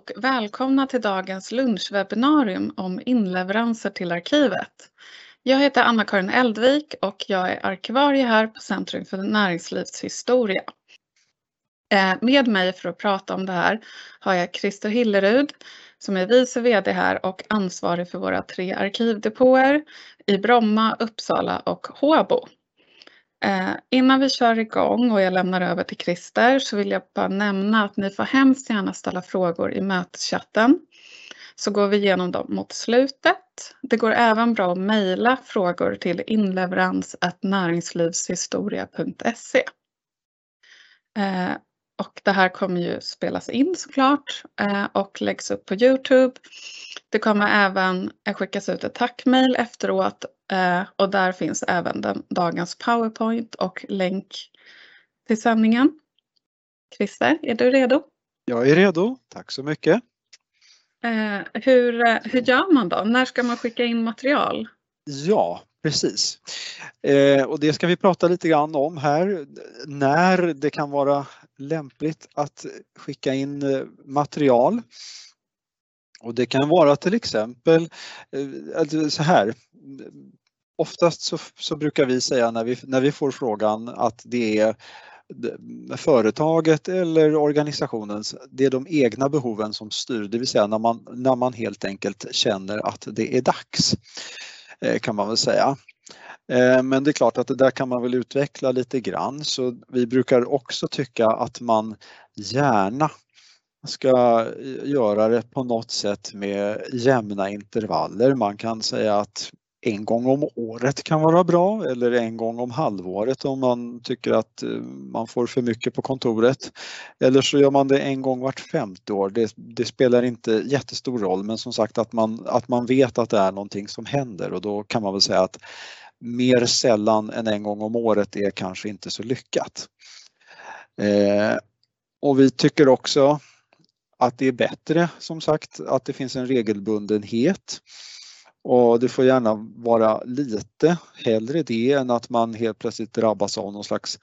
Och välkomna till dagens lunchwebbinarium om inleveranser till arkivet. Jag heter Anna-Karin Eldvik och jag är arkivarie här på Centrum för näringslivshistoria. Eh, med mig för att prata om det här har jag Christer Hillerud som är vice VD här och ansvarig för våra tre arkivdepåer i Bromma, Uppsala och Håbo. Eh, innan vi kör igång och jag lämnar över till Christer så vill jag bara nämna att ni får hemskt gärna ställa frågor i möteschatten. Så går vi igenom dem mot slutet. Det går även bra att mejla frågor till inleverans.näringslivshistoria.se. Eh, och det här kommer ju spelas in såklart eh, och läggs upp på Youtube. Det kommer även skickas ut ett tackmail efteråt eh, och där finns även den, dagens powerpoint och länk till sändningen. Christer, är du redo? Jag är redo, tack så mycket. Eh, hur, hur gör man då? När ska man skicka in material? Ja, precis. Eh, och det ska vi prata lite grann om här. När det kan vara lämpligt att skicka in eh, material. Och det kan vara till exempel eh, så här. Oftast så, så, brukar vi säga när vi, när vi får frågan att det är företaget eller organisationens, det är de egna behoven som styr, det vill säga när man, när man helt enkelt känner att det är dags eh, kan man väl säga. Eh, men det är klart att det där kan man väl utveckla lite grann så vi brukar också tycka att man gärna ska eh, göra det på något sätt med jämna intervaller. Man kan säga att en gång om året kan vara bra eller en gång om halvåret om man tycker att eh, man får för mycket på kontoret. Eller så gör man det en gång vart femte år. Det, det, spelar inte jättestor roll men som sagt att man, att man vet att det är någonting som händer och då kan man väl säga att mer sällan än en gång om året är kanske inte så lyckat. Eh, och vi tycker också att det är bättre som sagt att det finns en regelbundenhet. Och det får gärna vara lite hellre det än att man helt plötsligt drabbas av någon slags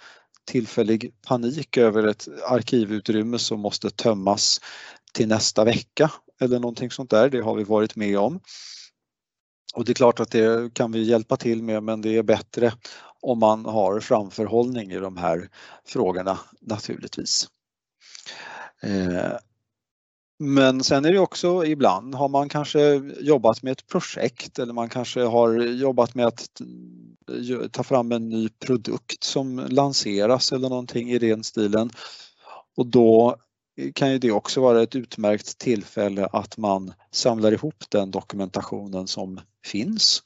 tillfällig panik över ett arkivutrymme som måste tömmas till nästa vecka eller någonting sånt där. Det har vi varit med om. Och det är klart att det kan vi hjälpa till med men det är bättre om man har framförhållning i de här frågorna naturligtvis. Eh, men sen är det också ibland har man kanske jobbat med ett projekt eller man kanske har jobbat med att eh, ta fram en ny produkt som lanseras eller någonting i den stilen. Och då kan ju det också vara ett utmärkt tillfälle att man samlar ihop den dokumentationen som finns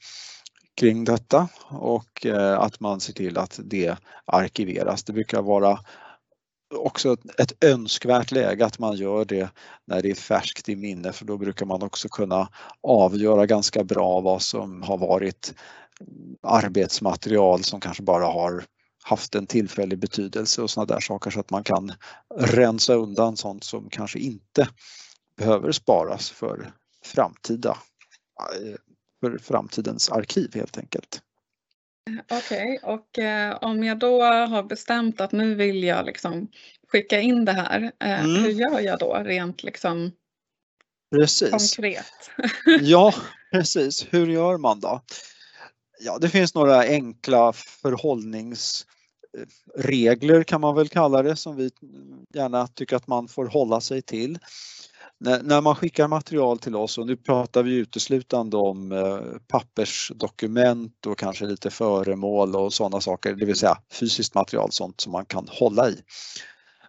kring detta och eh, att man ser till att det arkiveras. Det brukar vara också ett önskvärt läge att man gör det när det är färskt i minne för då brukar man också kunna avgöra ganska bra vad som har varit arbetsmaterial som kanske bara har haft en tillfällig betydelse och sådana där saker så att man kan rensa undan sånt som kanske inte behöver sparas för framtida eh, för framtidens arkiv helt enkelt. Okej, okay. och eh, om jag då har bestämt att nu vill jag liksom skicka in det här, eh, mm. hur gör jag då rent liksom precis. konkret? ja, precis. Hur gör man då? Ja, det finns några enkla förhållningsregler kan man väl kalla det som vi gärna tycker att man får hålla sig till. När, man skickar material till oss, och nu pratar vi uteslutande om eh, pappersdokument och kanske lite föremål och sådana saker, det vill säga fysiskt material, sånt som man kan hålla i.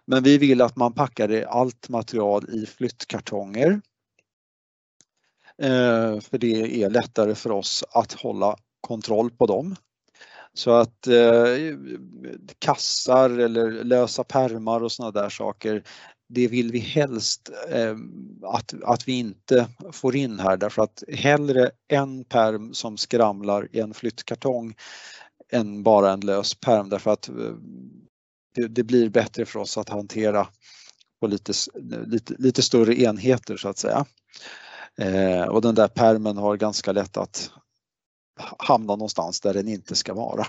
Men vi vill att man packar allt material i flyttkartonger. Eh, för det är lättare för oss att hålla kontroll på dem. Så att eh, kassar eller lösa pärmar och sådana där saker, det vill vi helst eh, att, att vi inte får in här därför att hellre en perm som skramlar i en flyttkartong än bara en lös perm därför att eh, det, det, blir bättre för oss att hantera på lite, lite, lite större enheter så att säga. Eh, och den där permen har ganska lätt att hamna någonstans där den inte ska vara.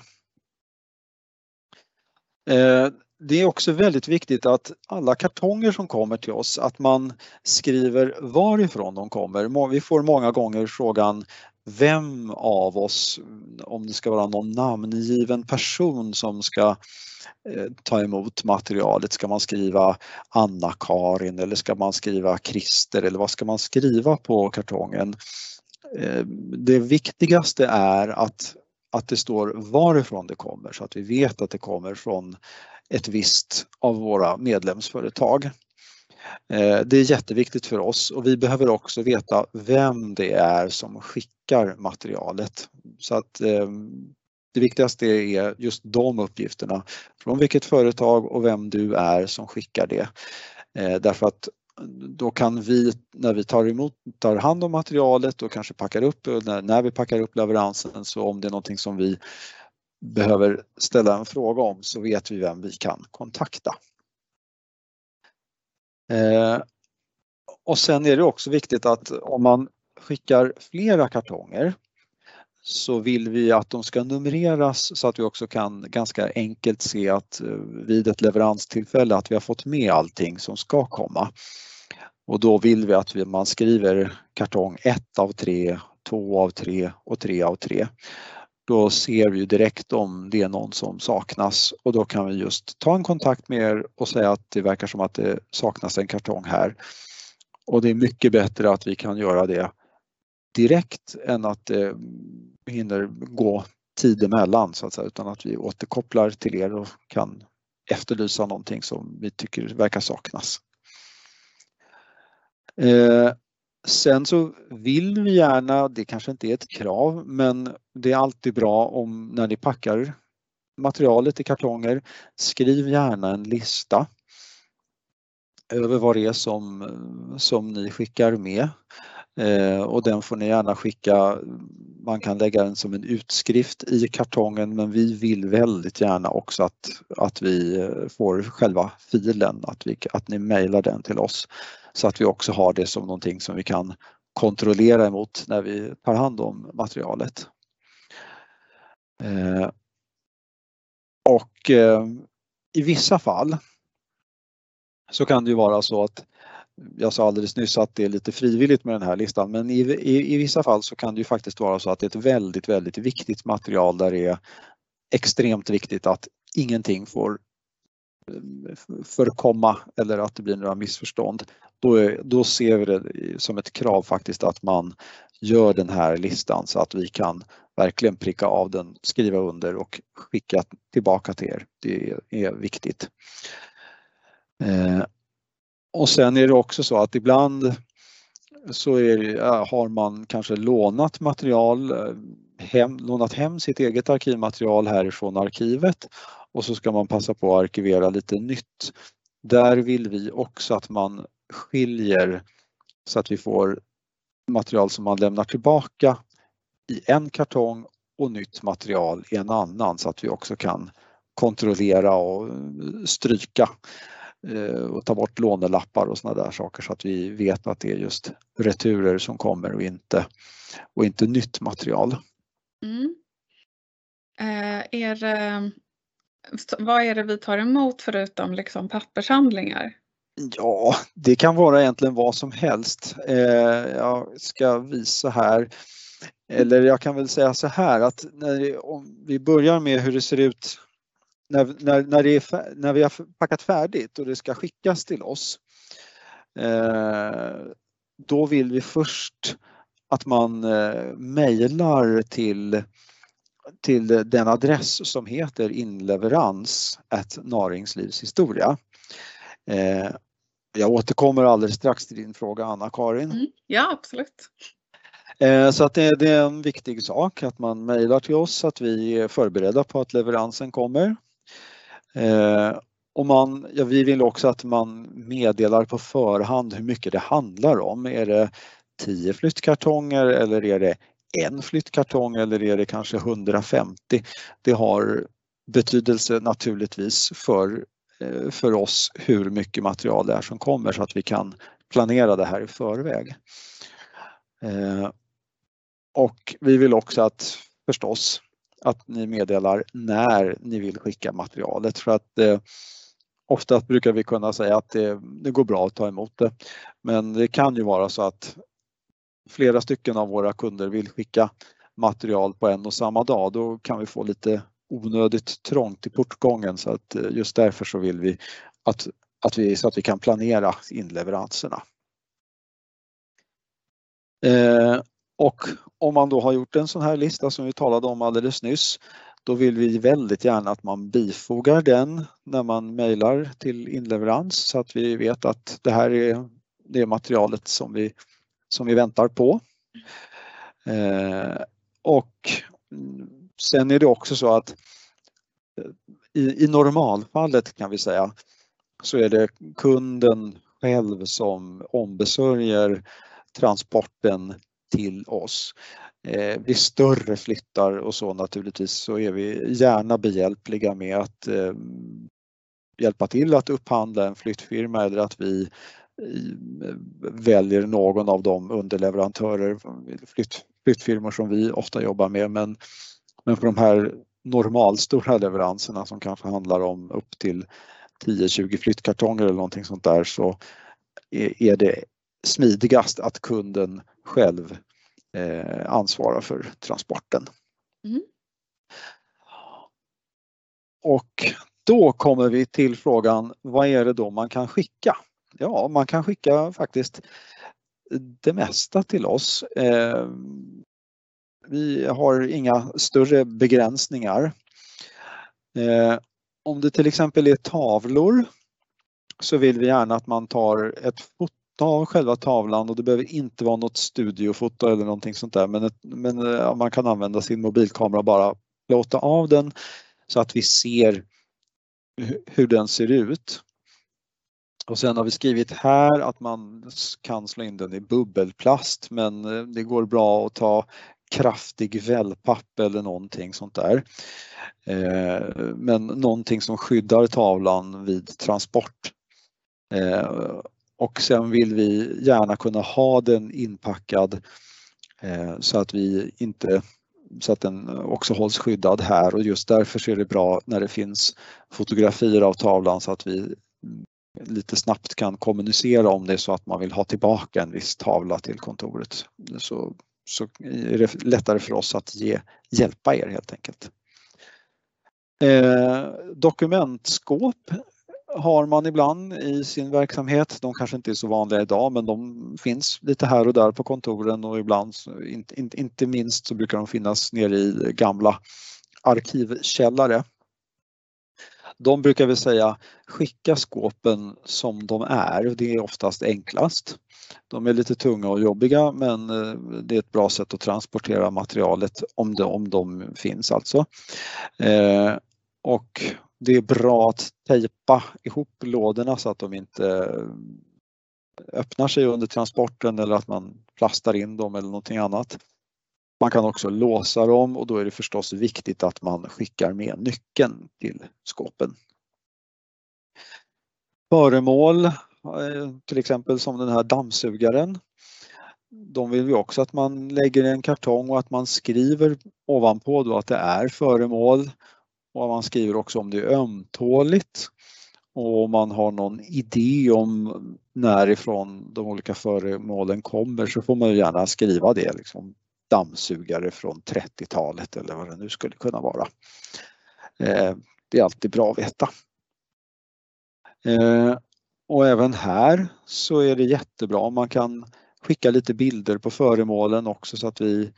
Eh, det är också väldigt viktigt att alla kartonger som kommer till oss, att man skriver varifrån de kommer. Vi får många gånger frågan vem av oss, om det ska vara någon namngiven person som ska eh, ta emot materialet, ska man skriva Anna-Karin eller ska man skriva Christer eller vad ska man skriva på kartongen? Eh, det viktigaste är att, att det står varifrån det kommer så att vi vet att det kommer från ett visst av våra medlemsföretag. Eh, det är jätteviktigt för oss och vi behöver också veta vem det är som skickar materialet. Så att eh, det viktigaste är just de uppgifterna. Från vilket företag och vem du är som skickar det. Eh, därför att då kan vi, när vi tar emot, tar hand om materialet och kanske packar upp, när, när vi packar upp leveransen, så om det är någonting som vi behöver ställa en fråga om så vet vi vem vi kan kontakta. Eh, och sen är det också viktigt att om man skickar flera kartonger så vill vi att de ska numreras så att vi också kan ganska enkelt se att eh, vid ett leveranstillfälle att vi har fått med allting som ska komma. Och då vill vi att man skriver kartong 1 av 3, 2 av 3 och 3 av 3 då ser vi direkt om det är någon som saknas och då kan vi just ta en kontakt med er och säga att det verkar som att det saknas en kartong här. Och det är mycket bättre att vi kan göra det direkt än att det hinner gå tid emellan så att säga, utan att vi återkopplar till er och kan efterlysa någonting som vi tycker verkar saknas. Eh, Sen så vill vi gärna, det kanske inte är ett krav, men det är alltid bra om när ni packar materialet i kartonger, skriv gärna en lista över vad det är som, som ni skickar med. Eh, och den får ni gärna skicka, man kan lägga den som en utskrift i kartongen men vi vill väldigt gärna också att, att vi får själva filen, att, vi, att ni mejlar den till oss så att vi också har det som någonting som vi kan kontrollera emot när vi tar hand om materialet. Eh, och eh, i vissa fall så kan det ju vara så att jag sa alldeles nyss att det är lite frivilligt med den här listan men i, i, i vissa fall så kan det ju faktiskt vara så att det är ett väldigt, väldigt viktigt material där det är extremt viktigt att ingenting får förkomma eller att det blir några missförstånd. Då, är, då ser vi det som ett krav faktiskt att man gör den här listan så att vi kan verkligen pricka av den, skriva under och skicka tillbaka till er. Det är viktigt. Eh, och sen är det också så att ibland så är, har man kanske lånat material, eh, hem, lånat hem sitt eget arkivmaterial härifrån arkivet och så ska man passa på att arkivera lite nytt. Där vill vi också att man skiljer så att vi får material som man lämnar tillbaka i en kartong och nytt material i en annan så att vi också kan kontrollera och stryka eh, och ta bort lånelappar och sådana där saker så att vi vet att det är just returer som kommer och inte, och inte nytt material. Mm. Eh, er eh, vad är det vi tar emot förutom liksom pappershandlingar? Ja, det kan vara egentligen vad som helst. Eh, jag ska visa här. Eller jag kan väl säga så här att när, om vi börjar med hur det ser ut när, när, när, det är, när vi har packat färdigt och det ska skickas till oss. Eh, då vill vi först att man eh, mejlar till till den adress som heter inleverans naringslivshistoria. Eh, jag återkommer alldeles strax till din fråga Anna-Karin. Mm, ja absolut. Eh, så att det, det, är en viktig sak att man mejlar till oss att vi är förberedda på att leveransen kommer. Eh, och man, ja, vi vill också att man meddelar på förhand hur mycket det handlar om. Är det 10 flyttkartonger eller är det en flyttkartong eller är det kanske 150? Det har betydelse naturligtvis för, eh, för oss hur mycket material det är som kommer så att vi kan planera det här i förväg. Eh, och vi vill också att förstås att ni meddelar när ni vill skicka materialet för att eh, oftast brukar vi kunna säga att det, det går bra att ta emot det. Men det kan ju vara så att flera stycken av våra kunder vill skicka material på en och samma dag. Då kan vi få lite onödigt trångt i portgången så att eh, just därför så vill vi att, att vi, så att vi kan planera inleveranserna. Eh, och om man då har gjort en sån här lista som vi talade om alldeles nyss, då vill vi väldigt gärna att man bifogar den när man mejlar till inleverans så att vi vet att det här är det materialet som vi, som vi väntar på. Eh, och sen är det också så att eh, i, i normalfallet kan vi säga så är det kunden själv som ombesörjer transporten till oss. Eh, vid större flyttar och så naturligtvis så är vi gärna behjälpliga med att eh, hjälpa till att upphandla en flyttfirma eller att vi väljer någon av de underleverantörer, flytt, flyttfirmor som vi ofta jobbar med. Men, men för de här normalstora leveranserna som kanske handlar om upp till 10-20 flyttkartonger eller någonting sånt där så är det smidigast att kunden själv eh, ansvarar för transporten. Mm. Och då kommer vi till frågan, vad är det då man kan skicka? Ja, man kan skicka faktiskt det mesta till oss. Eh, vi har inga större begränsningar. Eh, om det till exempel är tavlor så vill vi gärna att man tar ett foto av själva tavlan och det behöver inte vara något studiofoto eller någonting sånt där men, ett, men eh, man kan använda sin mobilkamera och bara plåta av den så att vi ser hur den ser ut. Och sen har vi skrivit här att man kan slå in den i bubbelplast men eh, det går bra att ta kraftig wellpapp eller någonting sånt där. Eh, men någonting som skyddar tavlan vid transport. Eh, och sen vill vi gärna kunna ha den inpackad så att vi inte så att den också hålls skyddad här och just därför är det bra när det finns fotografier av tavlan så att vi lite snabbt kan kommunicera om det är så att man vill ha tillbaka en viss tavla till kontoret. Så, så är det lättare för oss att ge, hjälpa er helt enkelt. Eh, dokumentskåp har man ibland i sin verksamhet. De kanske inte är så vanliga idag men de finns lite här och där på kontoren och ibland, inte, inte, inte minst så brukar de finnas nere i gamla arkivkällare. De brukar väl säga skicka skåpen som de är, det är oftast enklast. De är lite tunga och jobbiga men eh, det är ett bra sätt att transportera materialet om de, om de finns alltså. Eh, och det är bra att tejpa ihop lådorna så att de inte eh, öppnar sig under transporten eller att man plastar in dem eller någonting annat. Man kan också låsa dem och då är det förstås viktigt att man skickar med nyckeln till skåpen. Föremål, eh, till exempel som den här dammsugaren. De vill vi också att man lägger i en kartong och att man skriver ovanpå då att det är föremål och man skriver också om det är ömtåligt och om man har någon idé om närifrån de olika föremålen kommer så får man gärna skriva det. Liksom, dammsugare från 30-talet eller vad det nu skulle kunna vara. Eh, det är alltid bra att veta. Eh, och även här så är det jättebra om man kan skicka lite bilder på föremålen också så att vi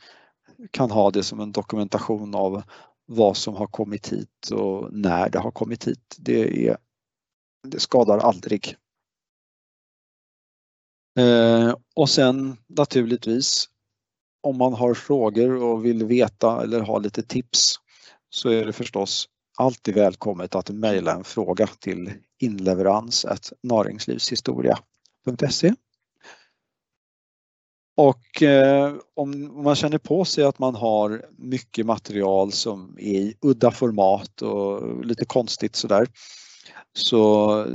kan ha det som en dokumentation av vad som har kommit hit och när det har kommit hit. Det, är, det skadar aldrig. Eh, och sen naturligtvis om man har frågor och vill veta eller ha lite tips så är det förstås alltid välkommet att mejla en fråga till inleverans.naringslivshistoria.se. Och eh, om man känner på sig att man har mycket material som är i udda format och lite konstigt sådär så eh,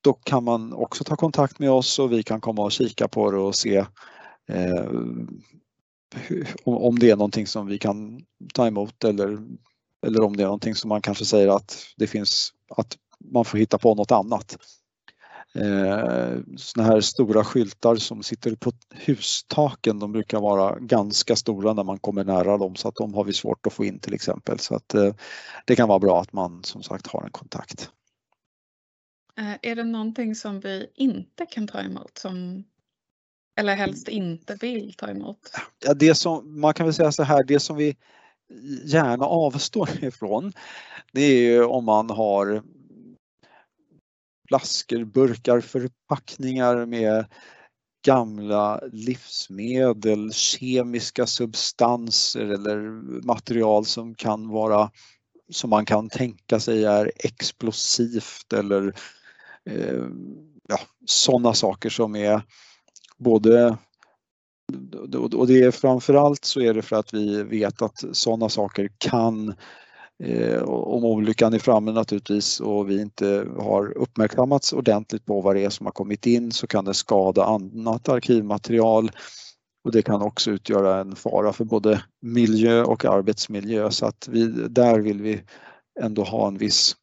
då kan man också ta kontakt med oss och vi kan komma och kika på det och se eh, om det är någonting som vi kan ta emot eller, eller om det är någonting som man kanske säger att det finns att man får hitta på något annat. Eh, såna här stora skyltar som sitter på hustaken, de brukar vara ganska stora när man kommer nära dem så att de har vi svårt att få in till exempel. Så att eh, det kan vara bra att man som sagt har en kontakt. Eh, är det någonting som vi inte kan ta emot som eller helst inte vill ta emot? Ja, det som, man kan väl säga så här, det som vi gärna avstår ifrån det är om man har flaskor, burkar, förpackningar med gamla livsmedel, kemiska substanser eller material som kan vara som man kan tänka sig är explosivt eller eh, ja, sådana saker som är både och det är framförallt så är det för att vi vet att sådana saker kan eh, om olyckan är framme naturligtvis och vi inte har uppmärksammats ordentligt på vad det är som har kommit in så kan det skada annat arkivmaterial och det kan också utgöra en fara för både miljö och arbetsmiljö så att vi, där vill vi ändå ha en viss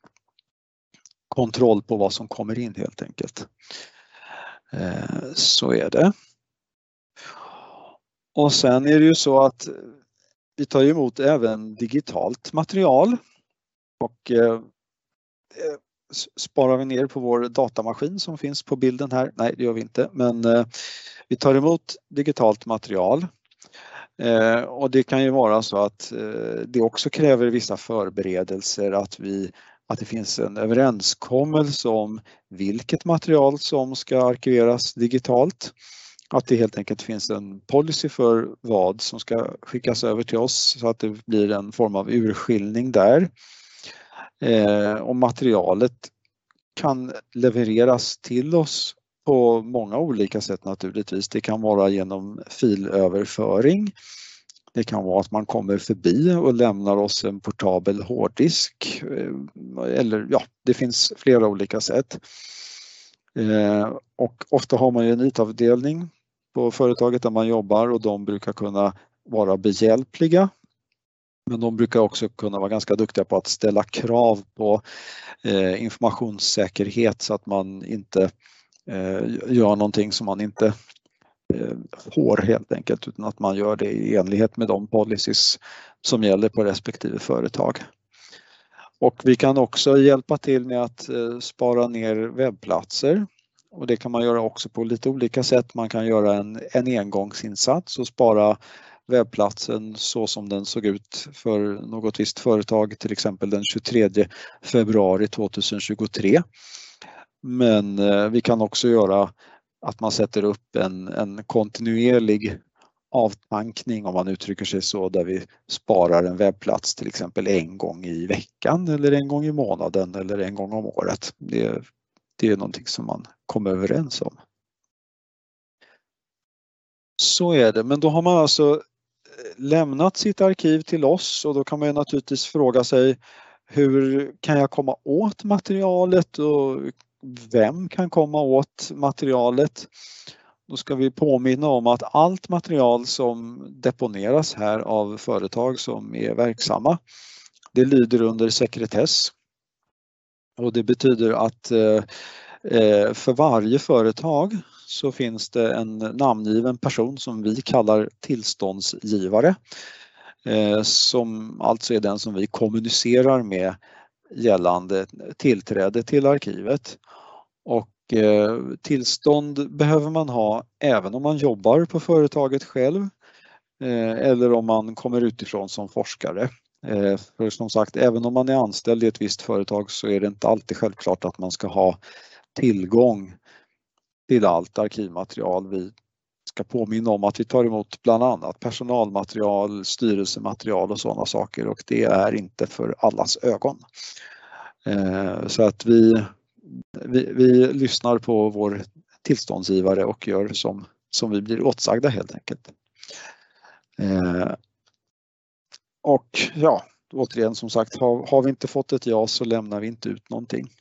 kontroll på vad som kommer in helt enkelt. Eh, så är det. Och sen är det ju så att eh, vi tar emot även digitalt material och eh, sparar vi ner på vår datamaskin som finns på bilden här. Nej, det gör vi inte, men vi tar emot digitalt material. Och det kan ju vara så att det också kräver vissa förberedelser att vi att det finns en överenskommelse om vilket material som ska arkiveras digitalt. Att det helt enkelt finns en policy för vad som ska skickas över till oss så att det blir en form av urskiljning där. Eh, och materialet kan levereras till oss på många olika sätt naturligtvis. Det kan vara genom filöverföring det kan vara att man kommer förbi och lämnar oss en portabel hårddisk. Eh, eller ja, det finns flera olika sätt. Eh, och ofta har man ju en IT-avdelning på företaget där man jobbar och de brukar kunna vara behjälpliga. Men de brukar också kunna vara ganska duktiga på att ställa krav på eh, informationssäkerhet så att man inte eh, gör någonting som man inte Eh, får helt enkelt utan att man gör det i enlighet med de policies som gäller på respektive företag. Och vi kan också hjälpa till med att eh, spara ner webbplatser och det kan man göra också på lite olika sätt. Man kan göra en, en engångsinsats och spara webbplatsen så som den såg ut för något visst företag, till exempel den 23 februari 2023. Men eh, vi kan också göra att man sätter upp en, en kontinuerlig avtankning om man uttrycker sig så där vi sparar en webbplats till exempel en gång i veckan eller en gång i månaden eller en gång om året. Det, det är någonting som man kommer överens om. Så är det, men då har man alltså eh, lämnat sitt arkiv till oss och då kan man naturligtvis fråga sig hur kan jag komma åt materialet och vem kan komma åt materialet? Då ska vi påminna om att allt material som deponeras här av företag som är verksamma, det lyder under sekretess. Och det betyder att eh, eh, för varje företag så finns det en namngiven person som vi kallar tillståndsgivare eh, som alltså är den som vi kommunicerar med gällande tillträde till arkivet. Och eh, tillstånd behöver man ha även om man jobbar på företaget själv eh, eller om man kommer utifrån som forskare. Eh, för som sagt, även om man är anställd i ett visst företag så är det inte alltid självklart att man ska ha tillgång till allt arkivmaterial. vid ska påminna om att vi tar emot bland annat personalmaterial, styrelsematerial och sådana saker och det är inte för allas ögon. Eh, så att vi vi, vi lyssnar på vår tillståndsgivare och gör som, som vi blir åtsagda helt enkelt. Eh, och ja, återigen som sagt, har, har, vi inte fått ett ja så lämnar vi inte ut någonting.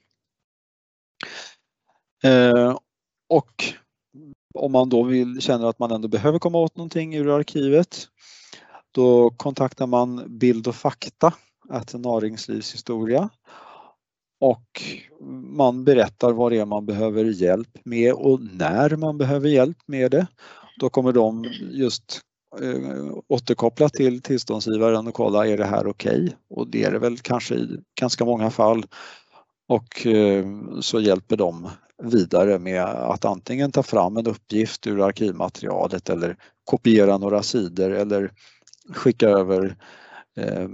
Eh, och om man då vill, känner att man ändå behöver komma åt någonting ur arkivet, då kontaktar man Bild och fakta, att näringslivshistoria och man berättar vad det är man behöver hjälp med och när man behöver hjälp med det. Då kommer de just eh, återkoppla till tillståndsgivaren och kolla är det här okej? Okay? Och det är det väl kanske i ganska många fall. Och eh, så hjälper de vidare med att antingen ta fram en uppgift ur arkivmaterialet eller kopiera några sidor eller skicka över eh,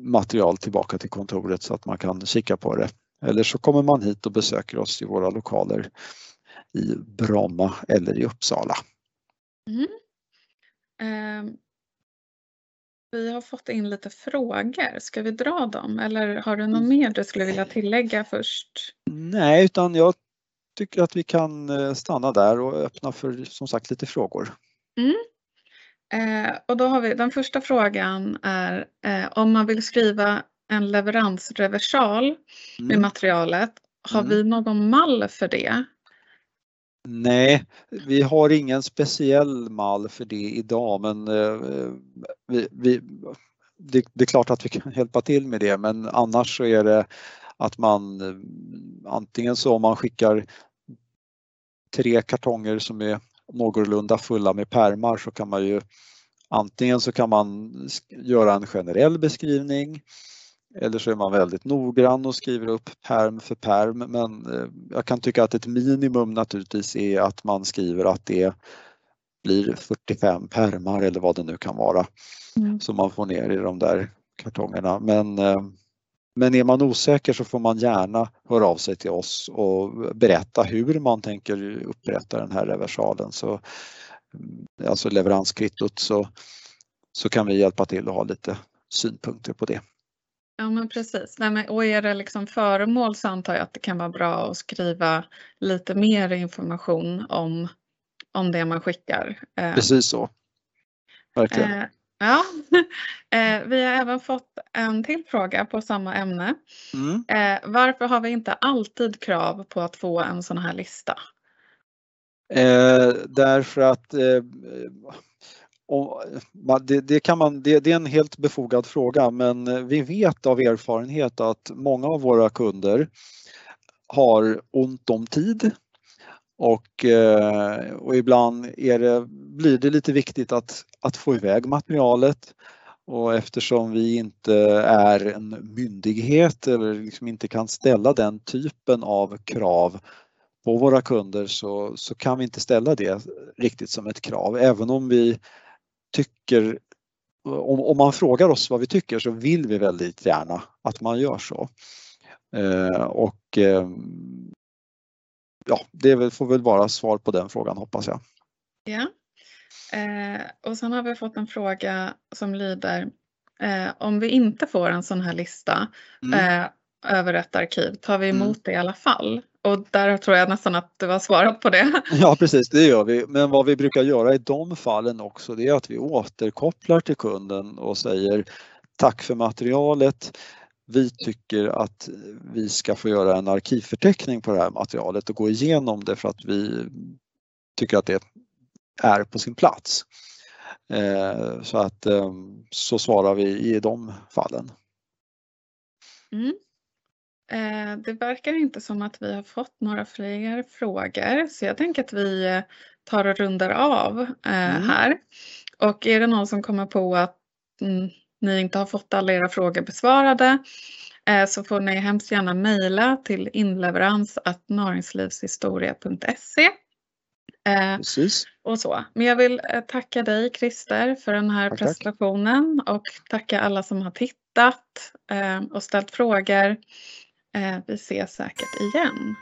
material tillbaka till kontoret så att man kan kika på det. Eller så kommer man hit och besöker oss i våra lokaler i Bromma eller i Uppsala. Mm. Eh, vi har fått in lite frågor. Ska vi dra dem eller har du något mm. mer du skulle vilja tillägga först? Nej, utan jag tycker att vi kan eh, stanna där och öppna för som sagt lite frågor. Mm. Eh, och då har vi den första frågan är eh, om man vill skriva en leveransreversal mm. med materialet. Har mm. vi någon mall för det? Nej, vi har ingen speciell mall för det idag men eh, vi, vi, det, det, är klart att vi kan hjälpa till med det men annars så är det att man eh, antingen så om man skickar tre kartonger som är någorlunda fulla med pärmar så kan man ju antingen så kan man göra en generell beskrivning eller så är man väldigt noggrann och skriver upp perm för perm men eh, jag kan tycka att ett minimum naturligtvis är att man skriver att det blir 45 permar eller vad det nu kan vara mm. som man får ner i de där kartongerna. Men, eh, men är man osäker så får man gärna höra av sig till oss och berätta hur man tänker upprätta den här reversalen. Så, mm, alltså leveranskvittot så, så kan vi hjälpa till och ha lite synpunkter på det. Ja men precis. Nej, men, och är det liksom föremål så antar jag att det kan vara bra att skriva lite mer information om, om det man skickar. Eh, precis så. Verkligen. Eh, ja. eh, vi har även fått en till fråga på samma ämne. Mm. Eh, varför har vi inte alltid krav på att få en sån här lista? Eh, därför att eh, och det, det, kan man, det, det, är en helt befogad fråga men vi vet av erfarenhet att många av våra kunder har ont om tid och, eh, och ibland är det, blir det lite viktigt att, att få iväg materialet och eftersom vi inte är en myndighet eller liksom inte kan ställa den typen av krav på våra kunder så, så kan vi inte ställa det riktigt som ett krav även om vi tycker, om, om man frågar oss vad vi tycker så vill vi väldigt gärna att man gör så. Eh, och eh, ja, det får väl vara svar på den frågan hoppas jag. Ja. Eh, och sen har vi fått en fråga som lyder eh, om vi inte får en sån här lista mm. Eh, över ett arkiv, tar vi emot mm. det i alla fall? Och där tror jag nästan att du har svarat på det. Ja precis, det gör vi. Men vad vi brukar göra i de fallen också det är att vi återkopplar till kunden och säger tack för materialet. Vi tycker att vi ska få göra en arkivförteckning på det här materialet och gå igenom det för att vi tycker att det är på sin plats. Eh, så att eh, så svarar vi i de fallen. Mm. Eh, det verkar inte som att vi har fått några fler frågor så jag tänker att vi eh, tar och rundar av mm. här. Och är det någon som kommer på att mm, ni inte har fått alla era frågor besvarade så får ni hemskt gärna mejla till inleverans näringslivshistoria.se. Precis. Och så. Men jag vill tacka dig Christer för den här tack, presentationen tack. och tacka alla som har tittat och ställt frågor. Eh, vi ses säkert igen.